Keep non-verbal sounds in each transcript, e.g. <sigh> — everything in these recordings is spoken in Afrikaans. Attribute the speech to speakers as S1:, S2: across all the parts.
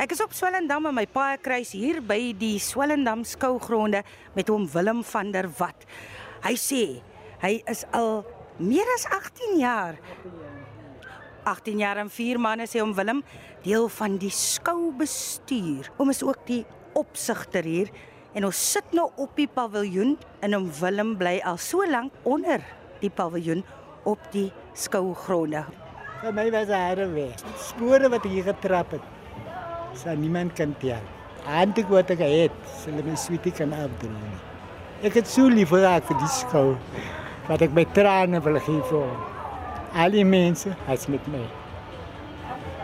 S1: Ek is op Swellendam in my paai kruis hier by die Swellendam skougronde met oom Willem van der Walt. Hy sê hy is al meer as 18 jaar 18 jaar en 4 maande sê oom Willem deel van die skoubestuur. Oom is ook die opsigter hier en ons sit nou op die paviljoen en oom Willem bly al so lank onder die paviljoen op die skougronde.
S2: Vir my was hare weg. Spore wat hier getrap het. Sal niemand kan tel. Aantik wat ek het, sal my sweetie kan afdroom. Ek het so lief gehad vir die skou. Wat ek my trane wil gee vir hom. Al die mense as met my.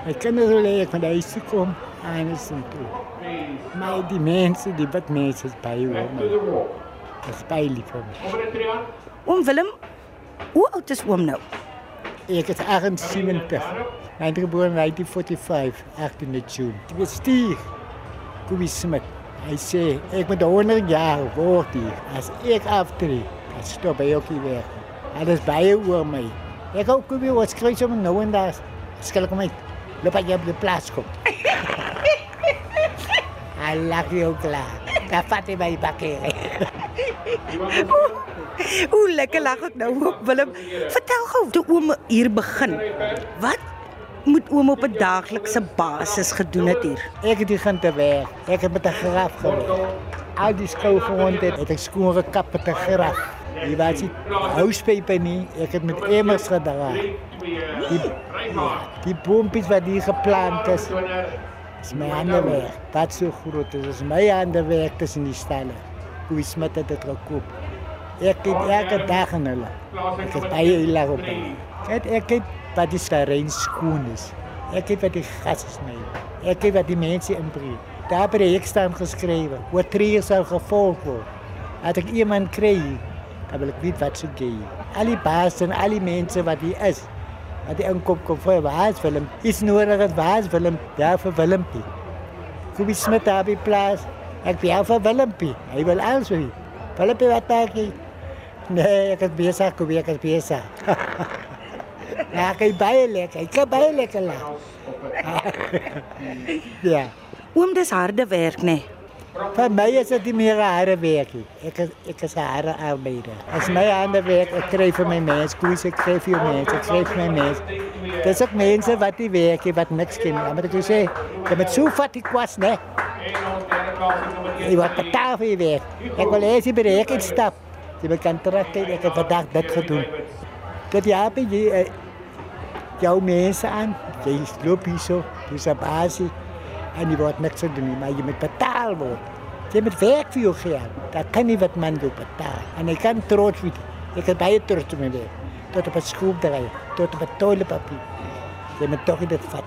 S2: My kinders wil ek van die huis toe kom en is en toe. Maar die mense, die wat mense is by hom. Dis baie lief vir my.
S1: Oom Willem, hoe oud is oom nou?
S2: Ek is 78. My geboorte 1945, 18 June. Ek bestuur Kobe Smit. Hy sê ek moet 100 jaar word hier. As ek aftree, dan stop hy ook hier weg. Alles baie oor my. Ek hou Kobe wat skryf om nou en daar. Skielik my loop hy op die plaas kom. <laughs> Hy lag jou klaar. Daar vat hy my bakker. <laughs>
S1: Hoe lekker lag ek nou op Willem. Vertel gou, toe oom hier begin. Wat moet oom op 'n daaglikse basis gedoen het hier?
S2: Ek het hier gaan te werk. Ek het met 'n graf gewerk. Al die skou gewond het, het ek skoon gekap met 'n graf. Jy weet jy, houspaper nie. Ek het met emmers gedra. Die die boompies wat hier geplant is. Is my hande werk. Wat so groot is, is my hande werk tussen die stalle. Hoe is met dit gekoop? Ek het elke dag in hulle. Ek het baie hilaar op. Kyk, ek het wat die terrein skoon is. Ek het wat die gas is my. Ek het wat die mense inbreek. Daar by die hek staan geskrywe, wat tree sal gevolg word. As ek iemand kry, dan wil ek weet wat se gee. Al die baas en al die mense wat hier is. Wat die inkom kom vir waas Willem. Is nodig as waas Willem, ja vir Willempie. Kom eens met daar by plaas. Ek bel vir Willempie. Hy wil alles weet. Willempie wat maak jy? Nee, ek is besig, kom ek is besig. <laughs> Ja, is baie lekker. Ek is baie lekker lag. <laughs> ja.
S1: Oom, dis harde werk, nê? Nee.
S2: Vir my is dit nie meer harde werk nie. Ek is ek is 'n harde arbeider. As my hande werk, ek kry vir my mens, koes ek kry vir mense, ek kry vir my mens. Dis ook mense wat die werk het wat niks ken. Maar ek sê, jy moet so vat ek was, né? Jy wat betaal vir je werk. Ek wil hê jy bereik stap. Jy moet kan terugkyk, ek het vandag dit gedoen. Dit ja, jy uh, jou mense aan. Jy loop hier so, dis 'n basie en jy word niks te doen nie, maar jy moet betaal word. Jy moet werk vir jou geld. Dat kan nie wat man wil betaal. En ek kan trots wees. Ek is baie trots op my werk. Tot op 'n skroefdraai, tot op 'n toiletpapier. Jy moet tog dit vat.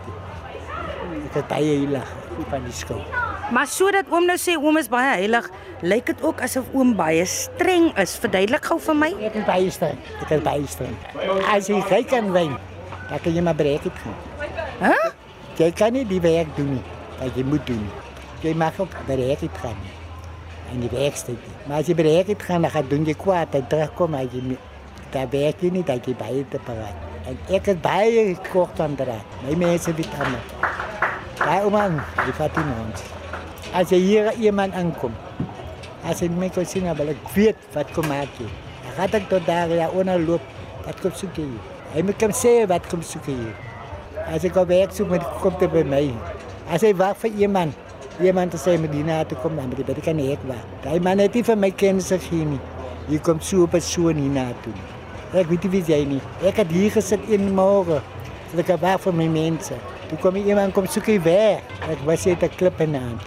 S2: Ek is baie heilig van die skool.
S1: Maar sodat oom nou sê oom is baie heilig, lyk dit ook asof oom baie streng is. Verduidelik gou vir my.
S2: Ek is baie streng. Ek is baie streng. As jy kyk aan wyn, dan kan jy maar breek het.
S1: Hæ? Huh?
S2: Jy kan nie die werk doen nie wat jy moet doen. Jy mag ook bereik het gaan. En die werkste. Maar as jy bereik het gaan, dan gaan doen jy kwaad en terugkom as jy daar werk jy nie dat jy baie te paraat. En ek het baie kort aan draad. My mense weet almal. Daai ouma, die vat nie ons. As jy hier iemand aankom, as jy my kon sien, maar ek weet wat kom maak jy. Dan gaan ek tot daar ja onderloop. Wat kom soek jy? Hy moet kom sê wat kom soek jy. As ek op werk soek, moet kom te by my. As hy wag vir iemand, iemand te sê Medina toe kom, dan moet hy kan ek wag. Daai man het nie vir my kennis gegee nie. Hier kom so 'n persoon hier na toe. Ek weet nie wie jy nie. Ek het hier gesit in môre. So ek wag vir my mense. Toe kom iemand kom soek hy weg. Ek was net 'n klip in aan.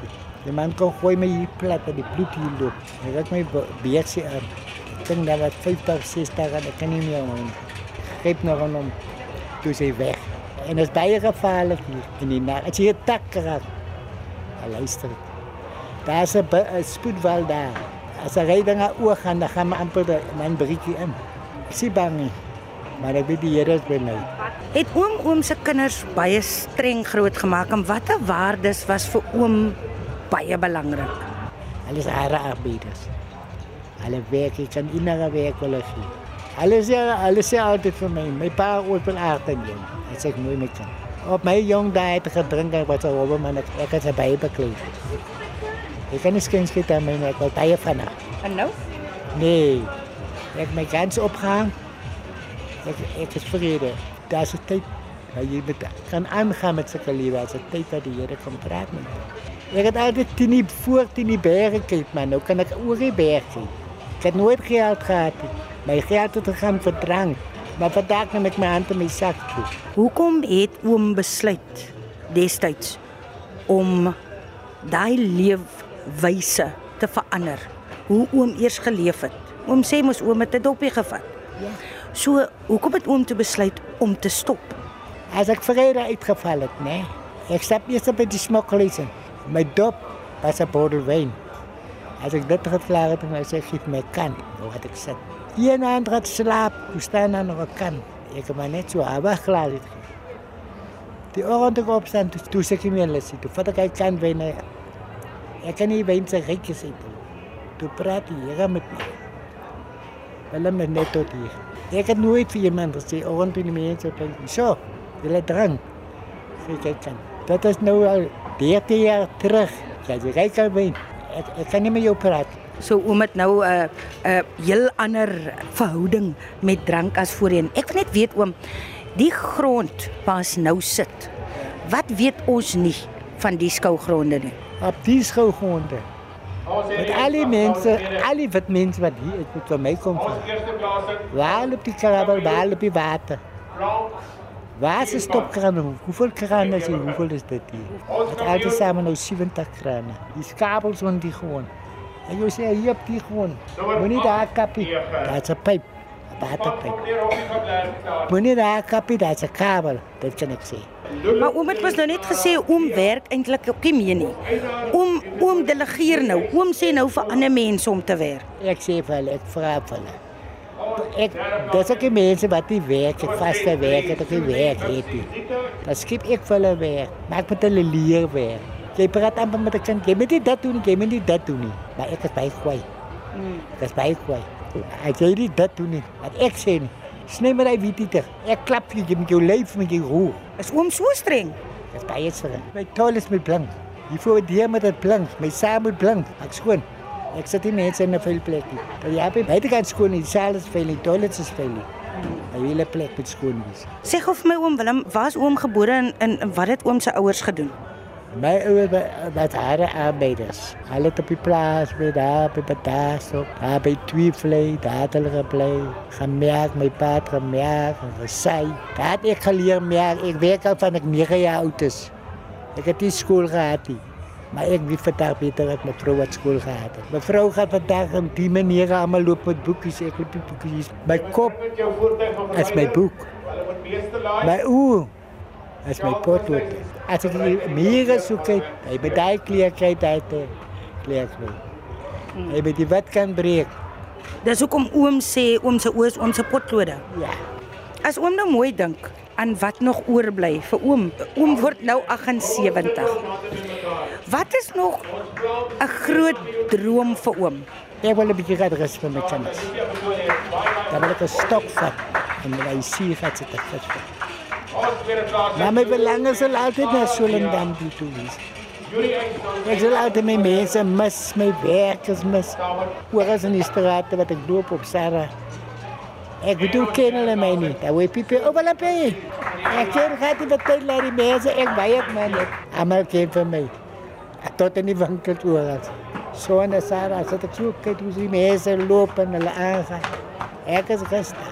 S2: Die man kom gooi my hier plat en die bloed hier loop. Ek het my beersie aan. Ek dink dat wat 50 60 en ek kan nie meer hom. Gryp nog aan hom. Toe sy weg. En dit is baie gevaarlik hier in die nag. As jy 'n tak raak, luister. Daar's 'n spoedwal daar. As hy ry dan oor gaan, dan gaan my amper man briekie in. Ek sien bang nie. Maar ek weet die Here is by my.
S1: Het oom oom se kinders baie streng groot gemaak en watter waardes was vir oom baie belangrik?
S2: Hulle is harde arbeiders. Hulle werk, ek kan innige werk hulle gee. Hulle sê hulle sê altyd vir my, my pa ooit van aard en jy. Dit sê ek mooi met kan. Op my jong dae het ek gedrink en wat oor man ek ek het by bekleed. Ek kan nie skens skiet aan my nek, wat baie van haar.
S1: En nou?
S2: Nee. Ek my kans opgehang. Ek ek is vrede. Daar's 'n tyd dat jy met kan aangaan met sulke lewe as 'n tyd dat die Here kom praat met jou. Ek het altyd teen voor teen die berge kyk man. Nou kan ek oor die berg sien. Ek het nooit geld gehad nie. My geld het gegaan vir drank. Maar vandag neem ek my hand in my sak toe.
S1: Hoekom het oom besluit destyds om daai leefwyse te verander? Hoe oom eers geleef het. Oom sê mos oom het 'n dopie gevat.
S2: Ja.
S1: So, hoekom het oom toe besluit om te stop?
S2: As ek vrede uitgeval het, né? Nee, ek stap eers op die smokkelies. My dop was 'n bottel wyn. As ek dit geklaar het, dan sê ek gee my kan. Nou het ek sit. Een aand het slaap, hoe staan dan nog 'n kan. Ek het maar net so abba klaar het. Die oggend ek opstaan, toe, toe sê ek nie meer lesie. Toe vat ek hy kan nee. Ek kan nie wyn se rykies hê. Toe praat die Here met my. Hulle my net tot hier. Ek het nooit vir iemand gesê, oggend toe die mense op so, julle drank. Sê kyk kan. Dat is nou al 13 jaar terug. Ja, jy kyk al wyn. Ek ek kan nie met jou praat.
S1: So oom het nou 'n uh, 'n uh, heel ander verhouding met drank as voorheen. Ek wil net weet oom, die grond ons nou sit. Wat weet ons nie van die skougronde nie?
S2: Op die skougronde. Met al die mense, al die wit mense wat hier is, wat van my kom. Waar loop die krabbel, waar loop die water? Waar is die stopkraan? Hoeveel kraan is hier? Hoeveel is dit hier? Het altijd samen nou 70 kranen. Die kabels van die gewoon. En je zei hier op die gewoon. Moet niet daar kappie. Een pijp. Een waterpijp. Moet niet daar kappie, dat is een kabel. Dat kan ik zeggen.
S1: Maar oom het mos nou net gesê oom werk eintlik op nie meer nie. Oom oom delegeer nou. Oom sê nou vir ander mense om te werk.
S2: Ik zeg wel, ik vraag wel. Ik, dat is ook die mensen wat die werken, vaste werken, dat die werk heeft. Dan schip ik voor hun werk. Maar ik moet hulle leer werk. Jy praat amper met 'n kind, jy moet nie dit doen, jy moet nie dit doen nie. Maar ek is baie kwaai. Ek is baie kwaai. As jy nie dit doen nie, wat ek sê nie. Sny maar hy weet dit. Ek klap jy met jou lyf met jou roer.
S1: Is oom so streng?
S2: Ek is baie streng. My tol is met blink. Hier voor die met dit blink, my saam met blink. Ek skoon. Ek sit nie mense in 'n vuil plek nie. Dan jy by die kant skoon, die saal is vuil, die toilet is vuil. Die hele plek moet skoon wees.
S1: Sê gou vir my oom Willem, waar is oom gebore en, en, en wat het oom se ouers gedoen?
S2: My ouers wa- wat hare arbeiders. Hulle het op die plaas by daar by Bataas op. Daar by Tweevlei, daar het hulle gebly. Gemerk, my pa het gemerk en gesê. Daar het ek geleer merk. Ek werk al van ek 9 jaar oud is. Ek het nie skool gehad nie. Maar ek weet vandag beter dat my vrou wat skool gehad het. My vrou gaan vandag op die manier almal loop met boekies. Ek loop met boekies. My kop is my boek. My oë is my potlood. As ek die mure soek, het, hy met daai kleer kry dit kleer my. Hy met die wat kan breek.
S1: Dis hoekom oom sê oom se oë is ons se potlode.
S2: Ja.
S1: As oom nou mooi dink aan wat nog oorbly vir oom. Oom word nou 78. Wat is nog 'n groot droom vir oom?
S2: Ek wil 'n bietjie gehad rus vir my kinders. Dan wil ek 'n stok vat en hy sien wat dit is. Maar my belange sal altyd na Solendam toe wees. Ek sal altyd my mense mis, my werkers mis. Oor as in die strate wat ek loop op Sarah. Ek bedoel ken hulle my nie. Daar word pipe oor hulle by. Ek ken gehad die betel laat die mense ek baie ek man ek. Almal ken vir my. Tot in die winkel toe oor. So en Sarah, so ek so kyk hoe die mense loop en hulle aangaan. Ek is rustig.